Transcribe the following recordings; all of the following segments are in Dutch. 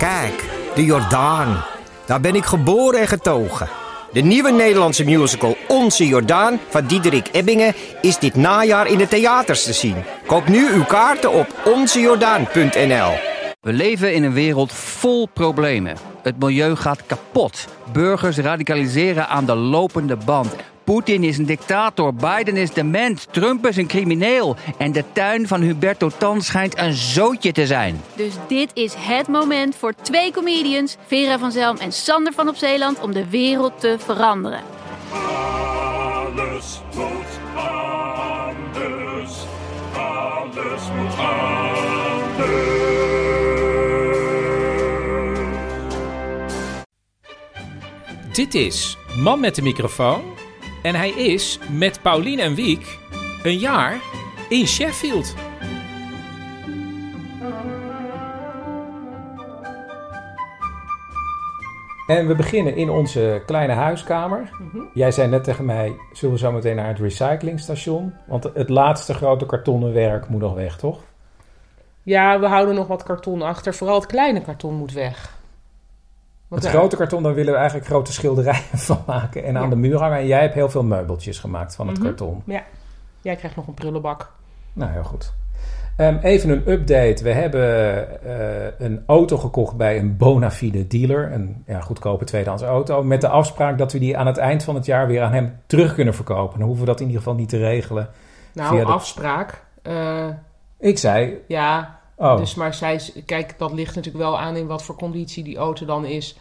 Kijk, de Jordaan. Daar ben ik geboren en getogen. De nieuwe Nederlandse musical Onze Jordaan van Diederik Ebbingen is dit najaar in de theaters te zien. Koop nu uw kaarten op onzejordaan.nl. We leven in een wereld vol problemen. Het milieu gaat kapot. Burgers radicaliseren aan de lopende band. Poetin is een dictator, Biden is dement, Trump is een crimineel. En de tuin van Huberto Tan schijnt een zootje te zijn. Dus dit is het moment voor twee comedians, Vera van Zelm en Sander van op Zeeland, om de wereld te veranderen. Alles moet anders. Alles moet anders. Dit is Man met de microfoon. En hij is met Paulien en Wiek een jaar in Sheffield. En we beginnen in onze kleine huiskamer. Jij zei net tegen mij, zullen we zo meteen naar het recyclingstation? Want het laatste grote kartonnen werk moet nog weg, toch? Ja, we houden nog wat karton achter. Vooral het kleine karton moet weg. Want het ja, grote karton, daar willen we eigenlijk grote schilderijen van maken en aan Ja. de muur hangen. En jij hebt heel veel meubeltjes gemaakt van het Mhm. karton. Ja, jij krijgt nog een prullenbak. Nou, heel goed. Ehm, even een update. We hebben eh, een auto gekocht bij een bona fide dealer. Een ja, goedkope tweedehands auto. Met de afspraak dat we die aan het eind van het jaar weer aan hem terug kunnen verkopen. Dan hoeven we dat in ieder geval niet te regelen. Nou, de- afspraak. Eh, Ik zei, ja, oh, dus maar zij... Kijk, dat ligt natuurlijk wel aan in wat voor conditie die auto dan is.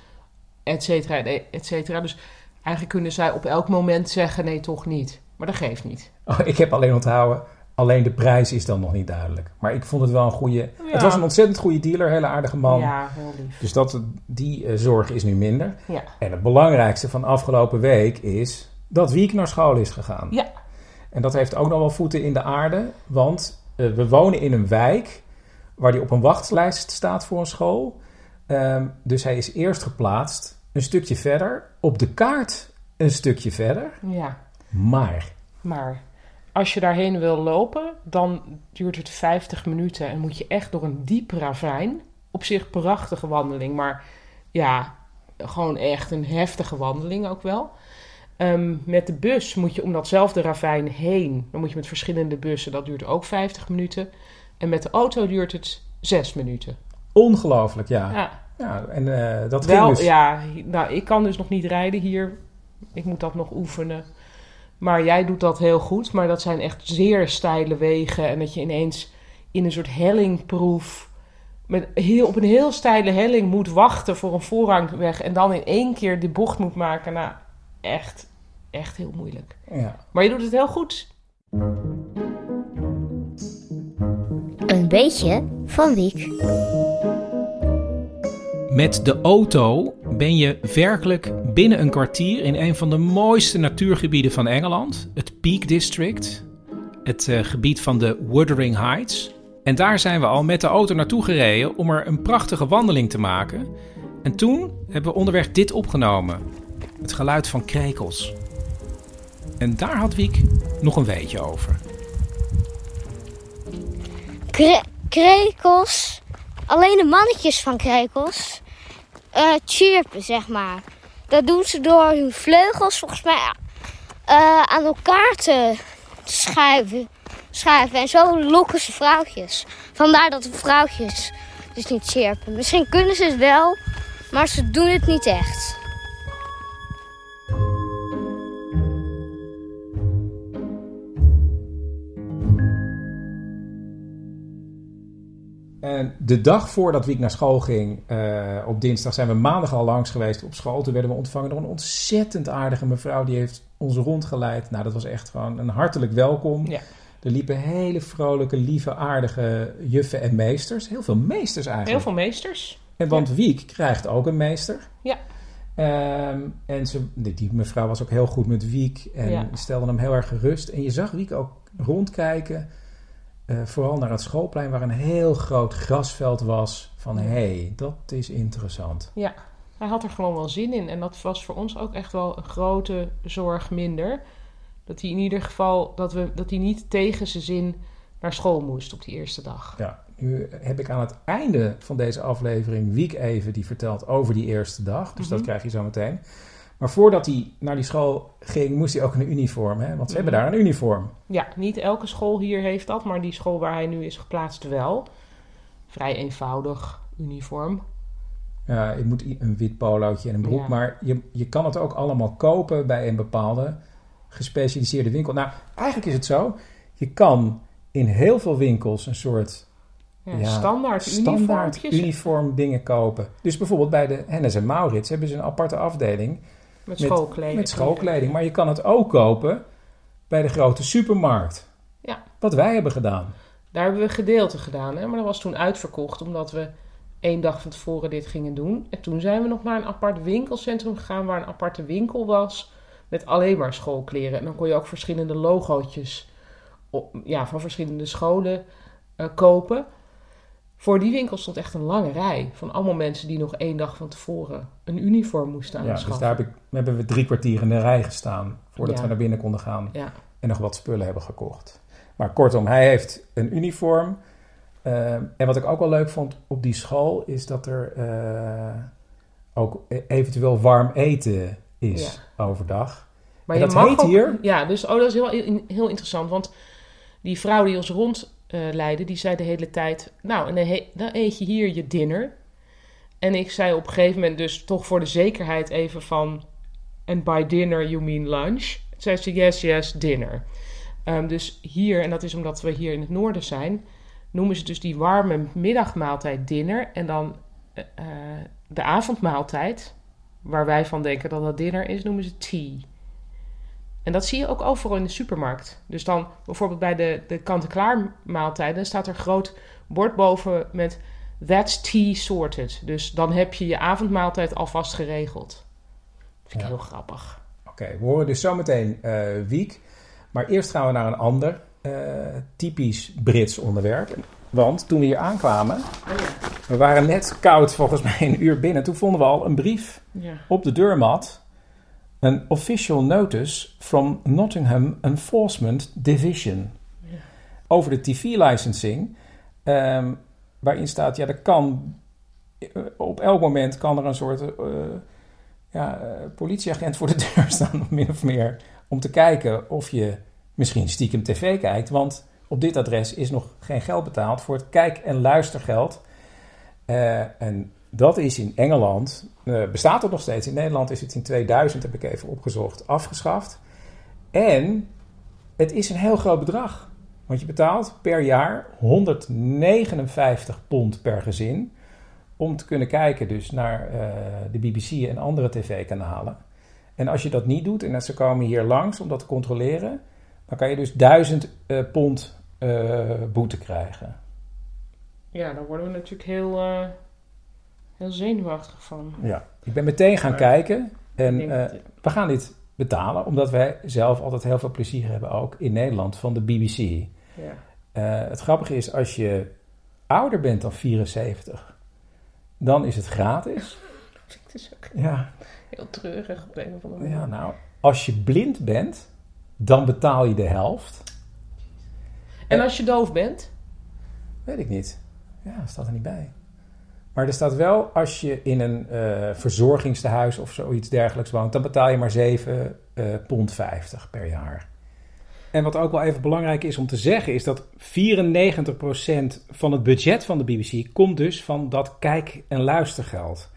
Et cetera, et cetera. Dus eigenlijk kunnen zij op elk moment zeggen... Nee, toch niet. Maar dat geeft niet. oh, ik heb alleen onthouden, alleen de prijs is dan nog niet duidelijk. Maar ik vond het wel een goede... Ja. Het was een ontzettend goede dealer, hele aardige man. Ja, heel lief. Dus dat, die eh, zorg is nu minder. Ja. En het belangrijkste van afgelopen week is dat Wiek naar school is gegaan. Ja. En dat heeft ook nog wel voeten in de aarde, want eh, we wonen in een wijk waar hij op een wachtlijst staat voor een school. Ehm, dus hij is eerst geplaatst een stukje verder, op de kaart een stukje verder. Ja. Maar Maar als je daarheen wil lopen, dan duurt het 50 minuten en moet je echt door een diep ravijn. Op zich prachtige wandeling, maar ja, gewoon echt een heftige wandeling ook wel. Ehm, met de bus moet je om datzelfde ravijn heen. Dan moet je met verschillende bussen, dat duurt ook 50 minuten. En met de auto duurt het 6 minuten. ongelooflijk, ja. Ja, ja en eh, dat wel, dus... ja, nou, ik kan dus nog niet rijden hier. Ik moet dat nog oefenen. Maar jij doet dat heel goed. Maar dat zijn echt zeer steile wegen. En dat je ineens in een soort hellingproef... Met heel, op een heel steile helling moet wachten voor een voorrangweg. En dan in één keer die bocht moet maken. Nou, echt, echt heel moeilijk. Ja. Maar je doet het heel goed. Een beetje van Wiek. Met de auto ben je werkelijk binnen een kwartier in een van de mooiste natuurgebieden van Engeland, het Peak District, het eh, gebied van de Wuthering Heights. En daar zijn we al met de auto naartoe gereden om er een prachtige wandeling te maken. En toen hebben we onderweg dit opgenomen: het geluid van krekels. En daar had Wiek nog een weetje over. Kre- krekels, alleen de mannetjes van krekels, eh chirpen zeg maar. Dat doen ze door hun vleugels volgens mij eh, aan elkaar te schuiven, schuiven. En zo lokken ze vrouwtjes. Vandaar dat de vrouwtjes dus niet chirpen. Misschien kunnen ze het wel, maar ze doen het niet echt. De dag voordat Wiek naar school ging, eh, op dinsdag, zijn we maandag al langs geweest op school. Toen werden we ontvangen door een ontzettend aardige mevrouw. Die heeft ons rondgeleid. Nou, dat was echt gewoon een hartelijk welkom. Ja. Er liepen hele vrolijke, lieve, aardige juffen en meesters. Heel veel meesters eigenlijk. Heel veel meesters. En want Wiek krijgt ook een meester. Ja. Ehm, en ze, die, die mevrouw was ook heel goed met Wiek en Ja. stelde hem heel erg gerust. En je zag Wiek ook rondkijken, eh, vooral naar het schoolplein waar een heel groot grasveld was. Van hé, hey, dat is interessant. Ja, hij had er gewoon wel zin in. En dat was voor ons ook echt wel een grote zorg minder. Dat hij in ieder geval, dat, we, dat hij niet tegen zijn zin naar school moest op die eerste dag. Ja, Nu heb ik aan het einde van deze aflevering Wiek even die vertelt over die eerste dag. Dus dat Mhm. krijg je zo meteen. Maar voordat hij naar die school ging, moest hij ook een uniform. Hè? Want ze hebben Mhm. daar een uniform. Ja, niet elke school hier heeft dat, maar die school waar hij nu is geplaatst wel. Vrij eenvoudig uniform. Ja, je moet een wit polootje en een broek. Ja. Maar je, je kan het ook allemaal kopen bij een bepaalde gespecialiseerde winkel. Nou, eigenlijk is het zo. Je kan in heel veel winkels een soort Ja, Ja, standaard, standaard uniform dingen kopen. Dus bijvoorbeeld bij de Hennes en Maurits hebben ze een aparte afdeling met schoolkleding. met schoolkleding. Maar je kan het ook kopen bij de grote supermarkt. Ja. Wat wij hebben gedaan. Daar hebben we gedeelte gedaan, hè? maar dat was toen uitverkocht omdat we één dag van tevoren dit gingen doen. En toen zijn we nog naar een apart winkelcentrum gegaan waar een aparte winkel was met alleen maar schoolkleren. En dan kon je ook verschillende logootjes op, ja, van verschillende scholen eh, kopen. Voor die winkel stond echt een lange rij van allemaal mensen die nog één dag van tevoren een uniform moesten Ja, dus aanschaffen. daar heb ik, hebben we drie kwartier in de rij gestaan voordat Ja. we naar binnen konden gaan. Ja. En nog wat spullen hebben gekocht. Maar kortom, hij heeft een uniform. Eh, en wat ik ook wel leuk vond op die school is dat er eh, ook e- eventueel warm eten is overdag. Maar En je dat mag heet ook- hier? Ja, dus oh, dat is heel, heel interessant. Want die vrouw die ons rondleidde, die zei de hele tijd... Nou, en dan, eet je hier je dinner. En ik zei op een gegeven moment dus toch voor de zekerheid even van... And by dinner you mean lunch? Zei ze, yes, yes, dinner. Ehm, dus hier, en dat is omdat we hier in het noorden zijn... noemen ze dus die warme middagmaaltijd dinner. En dan eh, eh, de avondmaaltijd, waar wij van denken dat dat dinner is, noemen ze tea. En dat zie je ook overal in de supermarkt. Dus dan bijvoorbeeld bij de, de kant-en-klaar maaltijden staat er groot bord boven met That's tea sorted. Dus dan heb je je avondmaaltijd alvast geregeld. Vind ik Ja. heel grappig. Oké, we horen dus zometeen eh Wiek. Maar eerst gaan we naar een ander eh, typisch Brits onderwerp. Want toen we hier aankwamen, we waren net koud volgens mij een uur binnen. Toen vonden we al een brief Ja. op de deurmat. Een official notice from Nottingham Enforcement Division. Ja. Over de TV-licensing. ehm, waarin staat, ja, er kan... eh, Op elk moment kan er een soort eh, ja, eh, politieagent voor de deur staan, min of meer. Om te kijken of je misschien stiekem tv kijkt. Want op dit adres is nog geen geld betaald voor het kijk- en luistergeld. En dat is in Engeland, eh, bestaat het nog steeds. In Nederland is het in 2000, heb ik even opgezocht, afgeschaft. En het is een heel groot bedrag. Want je betaalt per jaar 159 pond per gezin. Om te kunnen kijken dus naar eh, de BBC en andere tv-kanalen. En als je dat niet doet en ze komen hier langs om dat te controleren, dan kan je dus 1000 eh, pond boete krijgen. ja, daar worden we natuurlijk heel, heel zenuwachtig van. Ja. Ik ben meteen gaan Maar- kijken en eh, dat- we gaan dit betalen, omdat wij zelf altijd heel veel plezier hebben, ook in Nederland, van de BBC. ja. Eh, het grappige is, als je ouder bent dan 74, dan is het gratis. vind ik dus ook Ja, heel treurig op een of andere manier. ja nou, als je blind bent, dan betaal je de helft. En als je doof bent? Weet ik niet. Ja, staat er niet bij. Maar er staat wel, als je in een eh verzorgingstehuis of zoiets dergelijks woont, dan betaal je maar 7 eh, pond 50 per jaar. En wat ook wel even belangrijk is om te zeggen, is dat 94% van het budget van de BBC komt dus van dat kijk- en luistergeld.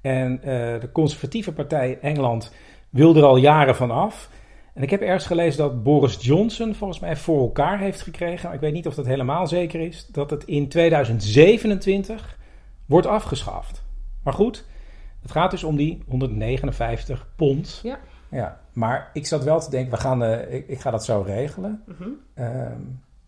En eh, de conservatieve partij Engeland wil er al jaren van af. En ik heb ergens gelezen dat Boris Johnson volgens mij voor elkaar heeft gekregen. Ik weet niet of dat helemaal zeker is. Dat het in 2027 wordt afgeschaft. Maar goed, het gaat dus om die 159 pond. Ja. ja maar ik zat wel te denken, we gaan, eh, ik, ik ga dat zo regelen. Mhm. Ehm,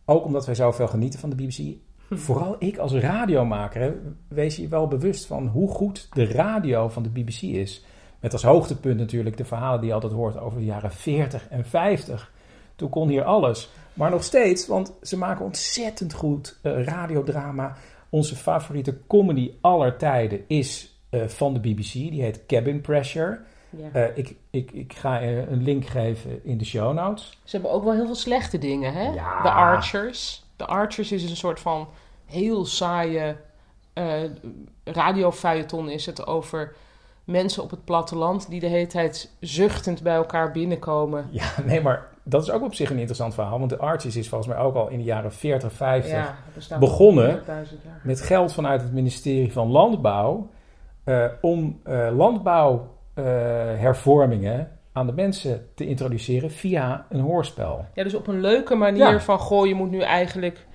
ook omdat wij zoveel genieten van de BBC. Vooral ik als radiomaker, hè, wees je wel bewust van hoe goed de radio van de BBC is. Met als hoogtepunt natuurlijk de verhalen die je altijd hoort over de jaren 40 en 50. Toen kon hier alles. Maar nog steeds, want ze maken ontzettend goed eh, radiodrama. Onze favoriete comedy aller tijden is eh, van de BBC. Die heet Cabin Pressure. Ja. Eh, ik, ik, ik ga een link geven in de show notes. Ze hebben ook wel heel veel slechte dingen, hè? Ja. De Archers. De Archers is een soort van heel saaie radiofeuilleton is het over mensen op het platteland die de hele tijd zuchtend bij elkaar binnenkomen. Ja, nee, maar dat is ook op zich een interessant verhaal. Want de Archies is volgens mij ook al in de jaren 40, 50 Ja, dat bestaat begonnen al 100.000 jaar. met geld vanuit het ministerie van Landbouw eh, om eh landbouwhervormingen aan de mensen te introduceren via een hoorspel. Ja, dus op een leuke manier Ja. van, goh, je moet nu eigenlijk,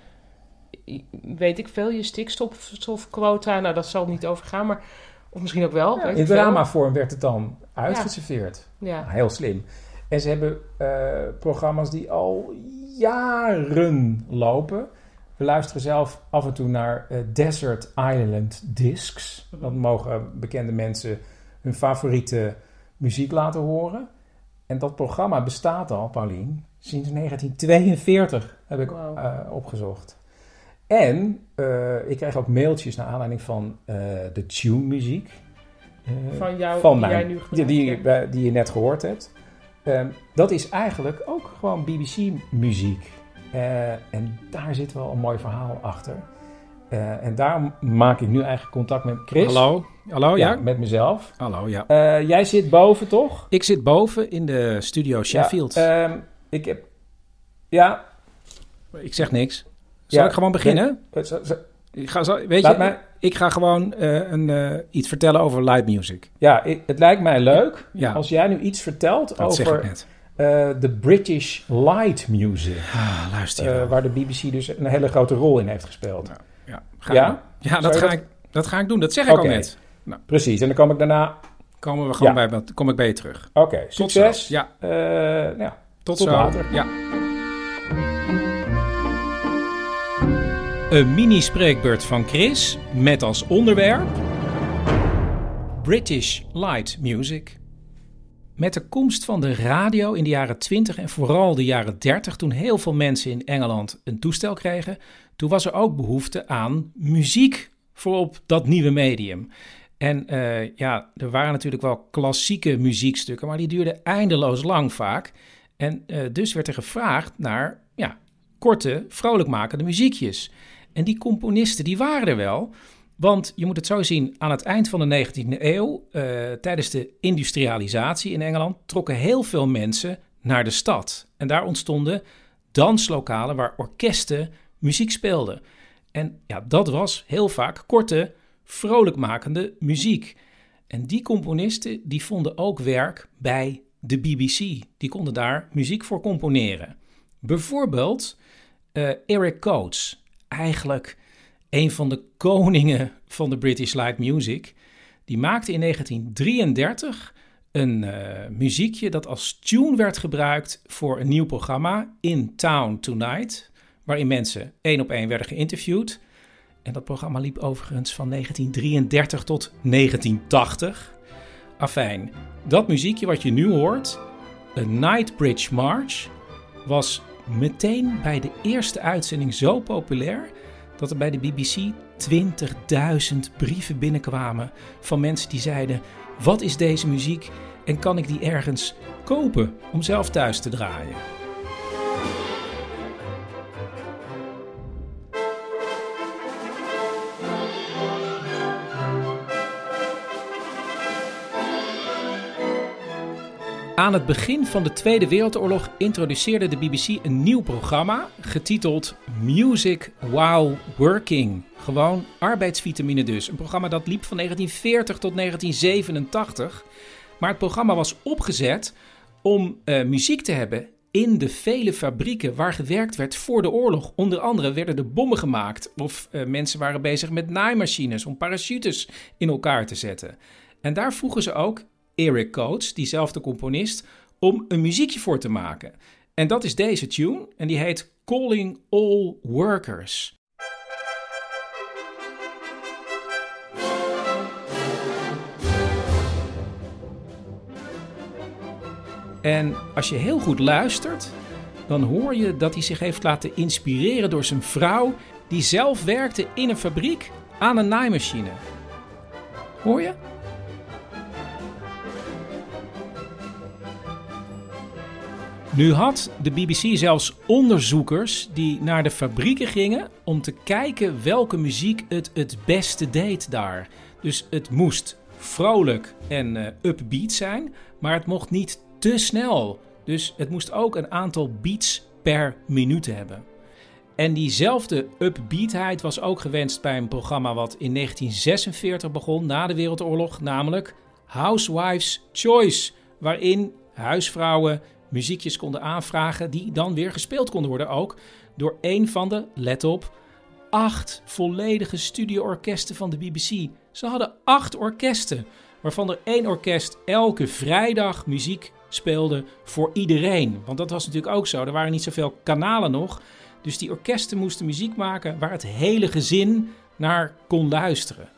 weet ik veel, je stikstofquota, nou dat zal niet overgaan, maar, of misschien ook wel. weet In dramavorm werd het dan uitgeserveerd. Ja. Heel slim. En ze hebben eh, programma's die al jaren lopen. We luisteren zelf af en toe naar eh, Desert Island Discs. Dan mogen bekende mensen hun favoriete muziek laten horen. En dat programma bestaat al, Paulien, sinds 1942 heb ik eh, opgezocht. En ik krijg ook mailtjes naar aanleiding van de tune-muziek. Eh, Van jou, van die mij, jij nu die, die je net gehoord hebt. Ehm, dat is eigenlijk ook gewoon BBC-muziek. Eh, en daar zit wel een mooi verhaal achter. Eh, en daarom maak ik nu eigenlijk contact met Chris. Hallo? Hallo, ja? met mezelf. Hallo, ja. Eh, jij zit boven, toch? Ik zit boven in de studio Sheffield. Ja, ehm, ik heb... Ja. ik zeg niks. Zal Ja, ik gewoon beginnen? Ik ga, weet Laat je, mij- ik ga gewoon eh, een, eh, iets vertellen over live music. Ja, ik- het lijkt mij leuk Ja. als jij nu iets vertelt Dat over eh, de British Light Music. Ah, luister waar de BBC dus een hele grote rol in heeft gespeeld. Ja, ga Ja? ja dat, ga Ik, dat ga ik doen. Dat zeg ik al net. Precies, en dan kom ik daarna... Komen we gewoon Ja. bij, kom ik bij je terug. Oké, Tot succes. zo. Ja, Eh, ja. tot, Tot zo. later. Ja. Een mini-spreekbeurt van Chris met als onderwerp British Light Music. Met de komst van de radio in de jaren 20 en vooral de jaren 30, toen heel veel mensen in Engeland een toestel kregen, toen was er ook behoefte aan muziek voor op dat nieuwe medium. En eh, ja, er waren natuurlijk wel klassieke muziekstukken, maar die duurden eindeloos lang vaak. En eh, dus werd er gevraagd naar ja, korte, vrolijkmakende muziekjes. En die componisten, die waren er wel. Want je moet het zo zien, aan het eind van de 19e eeuw, eh, tijdens de industrialisatie in Engeland, trokken heel veel mensen naar de stad. En daar ontstonden danslokalen waar orkesten muziek speelden. En ja, dat was heel vaak korte, vrolijkmakende muziek. En die componisten die vonden ook werk bij de BBC. Die konden daar muziek voor componeren. Bijvoorbeeld eh, Eric Coates, eigenlijk een van de koningen van de British Light Music. Die maakte in 1933 een eh, muziekje dat als tune werd gebruikt voor een nieuw programma, In Town Tonight, waarin mensen één op één werden geïnterviewd. En dat programma liep overigens van 1933 tot 1980. Afijn, dat muziekje wat je nu hoort, een Night Bridge March, was meteen bij de eerste uitzending zo populair dat er bij de BBC 20.000 brieven binnenkwamen van mensen die zeiden: Wat is deze muziek en kan ik die ergens kopen om zelf thuis te draaien? Aan het begin van de Tweede Wereldoorlog introduceerde de BBC een nieuw programma getiteld Music While Working. Gewoon arbeidsvitamine dus. Een programma dat liep van 1940 tot 1987. Maar het programma was opgezet om eh, muziek te hebben in de vele fabrieken waar gewerkt werd voor de oorlog. Onder andere werden er bommen gemaakt of eh, mensen waren bezig met naaimachines om parachutes in elkaar te zetten. En daar vroegen ze ook Eric Coates, diezelfde componist, om een muziekje voor te maken. En dat is deze tune en die heet Calling All Workers. En als je heel goed luistert, dan hoor je dat hij zich heeft laten inspireren door zijn vrouw, die zelf werkte in een fabriek aan een naaimachine. Hoor je? Nu had de BBC zelfs onderzoekers die naar de fabrieken gingen om te kijken welke muziek het het beste deed daar. Dus het moest vrolijk en uh, upbeat zijn, maar het mocht niet te snel. Dus het moest ook een aantal beats per minuut hebben. En diezelfde upbeatheid was ook gewenst bij een programma wat in 1946 begon na de Wereldoorlog, namelijk Housewives Choice, waarin huisvrouwen muziekjes konden aanvragen die dan weer gespeeld konden worden ook door een van de, let op, acht volledige studioorkesten van de BBC. Ze hadden acht orkesten, waarvan er één orkest elke vrijdag muziek speelde voor iedereen. Want dat was natuurlijk ook zo. Er waren niet zoveel kanalen nog. Dus die orkesten moesten muziek maken waar het hele gezin naar kon luisteren.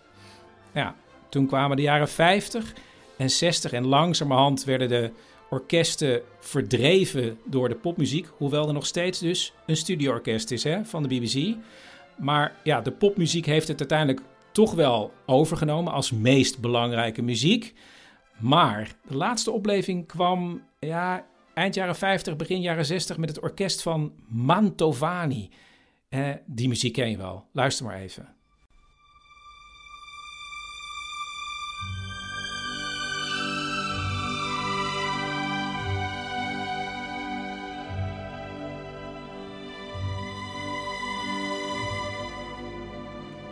Ja, toen kwamen de jaren 50 en 60 en langzamerhand werden de orkesten verdreven door de popmuziek. Hoewel er nog steeds dus een studioorkest is hè, van de BBC. Maar ja, de popmuziek heeft het uiteindelijk toch wel overgenomen als meest belangrijke muziek. Maar de laatste opleving kwam ja, eind jaren 50, begin jaren 60 met het orkest van Mantovani. Eh, die muziek ken je wel. Luister maar even.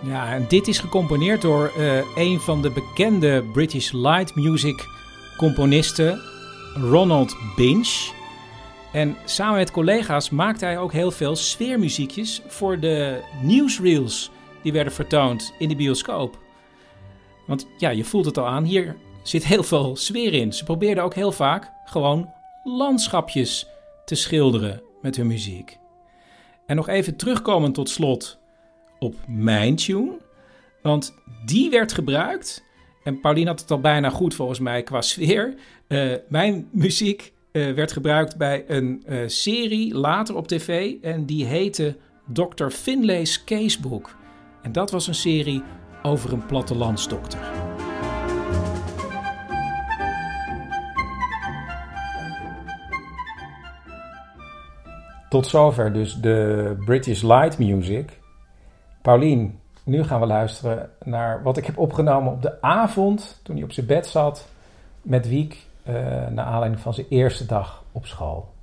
Ja, en dit is gecomponeerd door uh, een van de bekende British light music componisten, Ronald Binch. En samen met collega's maakte hij ook heel veel sfeermuziekjes voor de newsreels die werden vertoond in de bioscoop. Want ja, je voelt het al aan, hier zit heel veel sfeer in. Ze probeerden ook heel vaak gewoon landschapjes te schilderen met hun muziek. En nog even terugkomen tot slot op mijn tune. Want die werd gebruikt. En Paulien had het al bijna goed volgens mij qua sfeer. Uh, mijn muziek uh, werd gebruikt bij een uh, serie later op tv. En die heette Dr. Finlay's Casebook. En dat was een serie over een plattelandsdokter. Tot zover dus de British Light Music. Paulien, nu gaan we luisteren naar wat ik heb opgenomen op de avond toen hij op zijn bed zat met Wiek, uh, naar aanleiding van zijn eerste dag op school.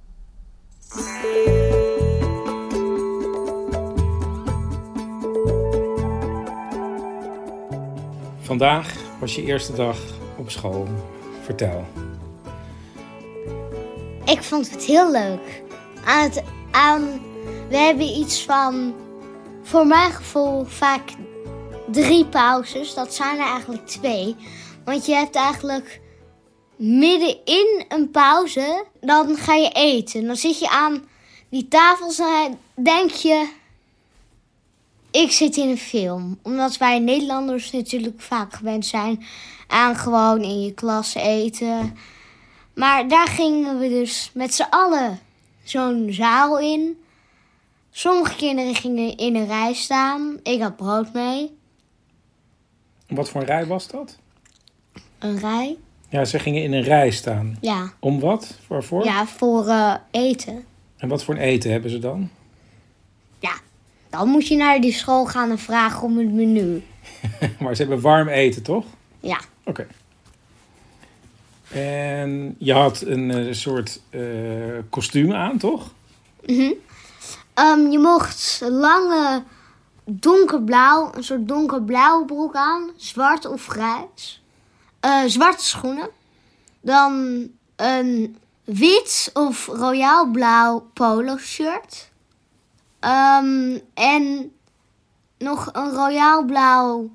Vandaag was je eerste dag op school. Vertel. Ik vond het heel leuk. Aan het, aan, we hebben iets van voor mijn gevoel vaak drie pauzes. Dat zijn er eigenlijk twee. Want je hebt eigenlijk midden in een pauze, dan ga je eten. Dan zit je aan die tafels en denk je, ik zit in een film. Omdat wij Nederlanders natuurlijk vaak gewend zijn aan gewoon in je klas eten. Maar daar gingen we dus met z'n allen zo'n zaal in. Sommige kinderen gingen in een rij staan. Ik had brood mee. Wat voor een rij was dat? Een rij? Ja, ze gingen in een rij staan. Ja. Om wat? Waarvoor? Ja, voor uh, eten. En wat voor een eten hebben ze dan? Ja, dan moet je naar die school gaan en vragen om het menu. maar ze hebben warm eten, toch? Ja. Oké. En je had een uh, soort uh, kostuum aan, toch? Mhm. Um, je mocht lange donkerblauw, een soort donkerblauwe broek aan, zwart of grijs. Uh, zwarte schoenen. Dan een wit of royaal blauw polo shirt. Um, en nog een royaal blauw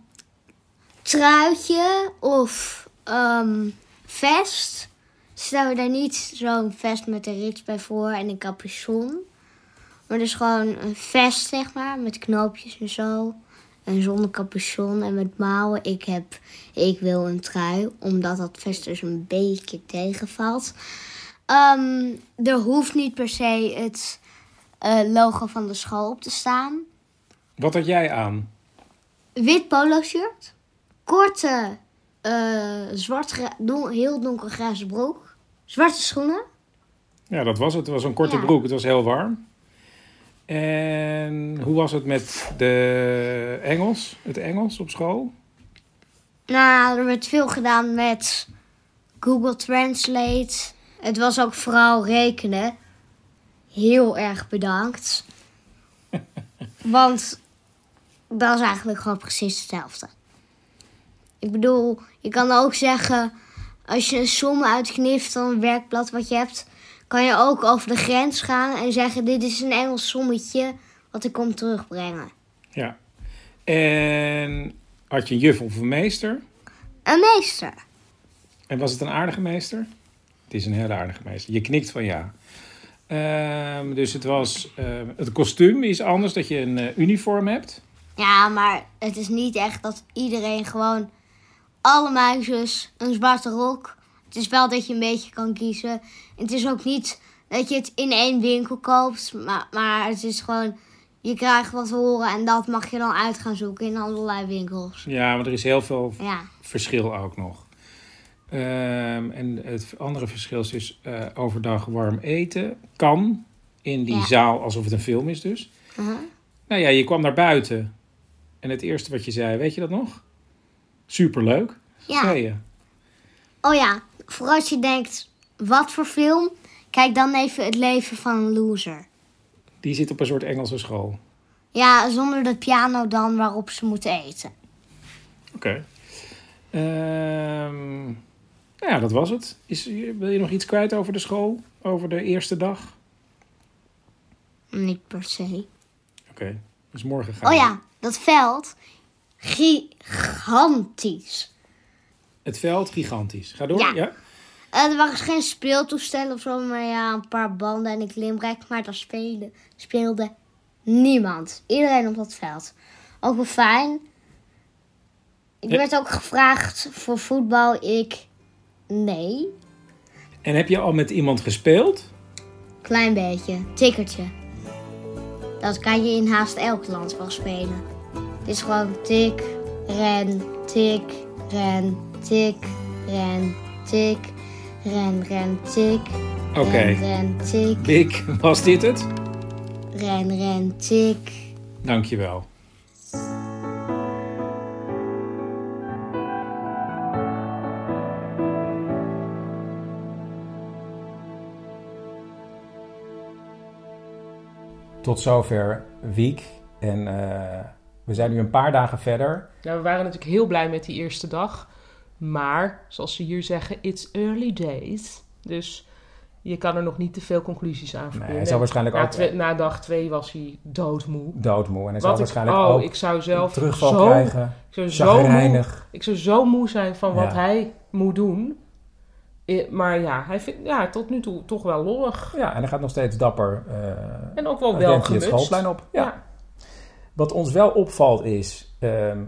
truitje of um, vest. Stel je daar niet zo'n vest met een rits bij voor en een capuchon. Maar dus gewoon een vest, zeg maar, met knoopjes en zo. En zonder capuchon en met mouwen. Ik, heb, ik wil een trui, omdat dat vest dus een beetje tegenvalt. Um, er hoeft niet per se het uh, logo van de school op te staan. Wat had jij aan? Wit polo shirt. Korte, uh, zwart, don heel donkergrijze broek. Zwarte schoenen. Ja, dat was het. Het was een korte Ja. broek. Het was heel warm. En hoe was het met de Engels? Het Engels op school? Nou, er werd veel gedaan met Google Translate. Het was ook vooral rekenen. Heel erg bedankt. Want dat is eigenlijk gewoon precies hetzelfde. Ik bedoel, je kan ook zeggen, als je een som uitknipt van een werkblad wat je hebt, kan je ook over de grens gaan en zeggen: Dit is een Engels sommetje wat ik kom terugbrengen. Ja. En had je een juf of een meester? Een meester. En was het een aardige meester? Het is een hele aardige meester. Je knikt van ja. Ehm, dus het was... ehm, het kostuum is anders, dat je een eh, uniform hebt. Ja, maar het is niet echt dat iedereen gewoon alle meisjes een zwarte rok. Het is wel dat je een beetje kan kiezen. En het is ook niet dat je het in één winkel koopt, maar, maar het is gewoon je krijgt wat te horen en dat mag je dan uit gaan zoeken in allerlei winkels. Ja, maar er is heel veel Ja, verschil ook nog. Ehm, en het andere verschil is dus eh, overdag warm eten. Kan in die Ja. zaal, alsof het een film is dus. uh-huh. Nou ja, je kwam naar buiten. En het eerste wat je zei, weet je dat nog? Superleuk, ja. zei je. Oh ja, voor als je denkt, wat voor film? Kijk dan even het leven van een loser. Die zit op een soort Engelse school. Ja, zonder de piano dan waarop ze moeten eten. Oké. Ehm, nou ja, dat was het. Is, wil je nog iets kwijt over de school? Over de eerste dag? Niet per se. Oké, dus morgen gaan Oh we- ja, dat veld. Gigantisch. Het veld, gigantisch. Ga door, Ja. ja? Eh, er waren geen speeltoestellen of zo, maar ja, een paar banden en een klimrek. Maar daar speelde, speelde niemand. Iedereen op dat veld. Ook wel fijn. Ik Ja. werd ook gevraagd voor voetbal. Ik, nee. En heb je al met iemand gespeeld? Klein beetje. Tikkertje. Dat kan je in haast elk land wel spelen. Het is gewoon tik, ren, tik, ren, tik, ren, tik, ren, ren, tik. Oké. Ren, ren, tik, Dick, was dit het? ren, ren, tik. Dankjewel. Tot zover Wiek. En eh, we zijn nu een paar dagen verder. Nou, we waren natuurlijk heel blij met die eerste dag. Maar, zoals ze hier zeggen, it's early days. Dus je kan er nog niet te veel conclusies aan Nee, verbinden. hij zal waarschijnlijk na, ook twee- na dag twee was hij doodmoe. doodmoe. En hij zal Wat ik, waarschijnlijk oh, ook ik zou zelf terugval zo, krijgen. ik zou zo, moe, ik zou zo moe zijn van wat hij moet doen. Maar ja, hij vindt ja, tot nu toe toch wel lollig. Ja, en hij gaat nog steeds dapper. eh En ook wel wel het gemutst. schoolplein op. Ja. Ja. Wat ons wel opvalt is... ehm,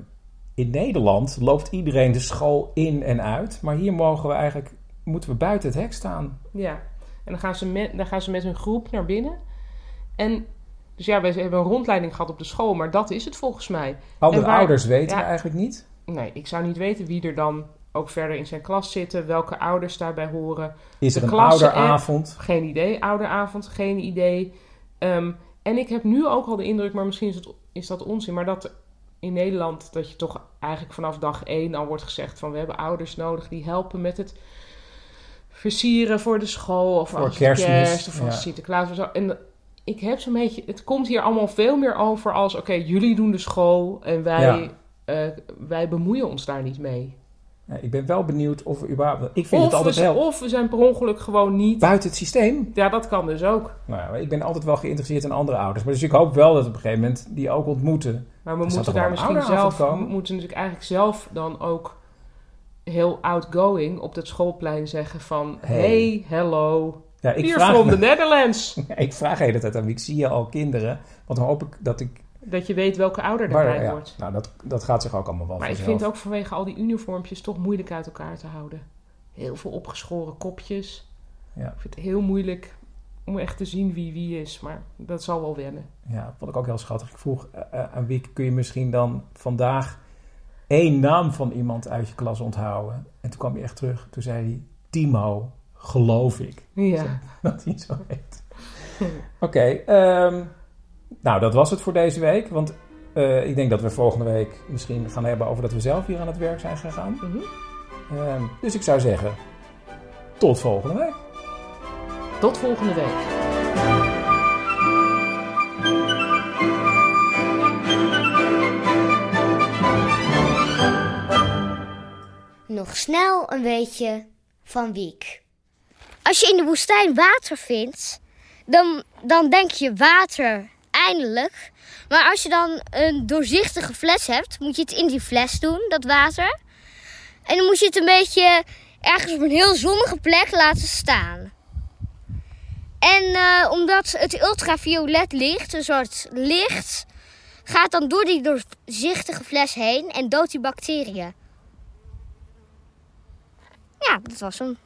in Nederland loopt iedereen de school in en uit. Maar hier mogen we eigenlijk, moeten we buiten het hek staan. Ja, en dan gaan, ze met, dan gaan ze met hun groep naar binnen. En dus ja, wij hebben een rondleiding gehad op de school, maar dat is het volgens mij. Andere waar- ouders weten ja. we eigenlijk niet. Nee, ik zou niet weten wie er dan ook verder in zijn klas zitten, welke ouders daarbij horen. Is er De een ouderavond? Geen idee. Ouderavond, geen idee. Ehm, en ik heb nu ook al de indruk, maar misschien is, het, is dat onzin, maar dat in Nederland dat je toch eigenlijk vanaf dag één al wordt gezegd van we hebben ouders nodig die helpen met het versieren voor de school of Voor als Kerstmis, kerst of ja. Sinterklaas of zo. En ik heb zo'n beetje, het komt hier allemaal veel meer over als oké, jullie doen de school en wij, eh, wij bemoeien ons daar niet mee. Ja, ik ben wel benieuwd of we überhaupt... Ik vind Of het altijd we, of we zijn per ongeluk gewoon niet. Buiten het systeem. Ja, dat kan dus ook. Nou, ja, ik ben altijd wel geïnteresseerd in andere ouders. Maar dus ik hoop wel dat op een gegeven moment die ook ontmoeten. Maar we moeten daar misschien zelf, we moeten natuurlijk eigenlijk zelf dan ook heel outgoing op het schoolplein zeggen van Hey. hey, hello, Ja, ik vraag, from me- the Netherlands. ik vraag de hele tijd aan wie ik zie je al kinderen. Want dan hoop ik dat ik... Dat je weet welke ouder daarbij ja, hoort. nou, dat, dat gaat zich ook allemaal wel Maar ik vind ook vanwege al die uniformpjes toch moeilijk uit elkaar te houden. Heel veel opgeschoren kopjes. Ja. Ik vind het heel moeilijk om echt te zien wie wie is. Maar dat zal wel wennen. Ja, vond ik ook heel schattig. Ik vroeg eh, eh, aan Wiek, kun je misschien dan vandaag één naam van iemand uit je klas onthouden? En toen kwam hij echt terug. Toen zei hij Timo. Geloof ik Ja. dat hij zo heet. Oké, ehm, nou dat was het voor deze week. Want eh, ik denk dat we volgende week misschien gaan hebben over dat we zelf hier aan het werk zijn gegaan. Mhm. Ehm, dus ik zou zeggen, tot volgende week. Tot volgende week. Nog snel een beetje van Wiek. Als je in de woestijn water vindt, dan, dan denk je water Maar als je dan een doorzichtige fles hebt, moet je het in die fles doen, dat water. En dan moet je het een beetje ergens op een heel zonnige plek laten staan. En eh, omdat het ultraviolet licht, een soort licht, gaat dan door die doorzichtige fles heen en doodt die bacteriën. Ja, dat was hem.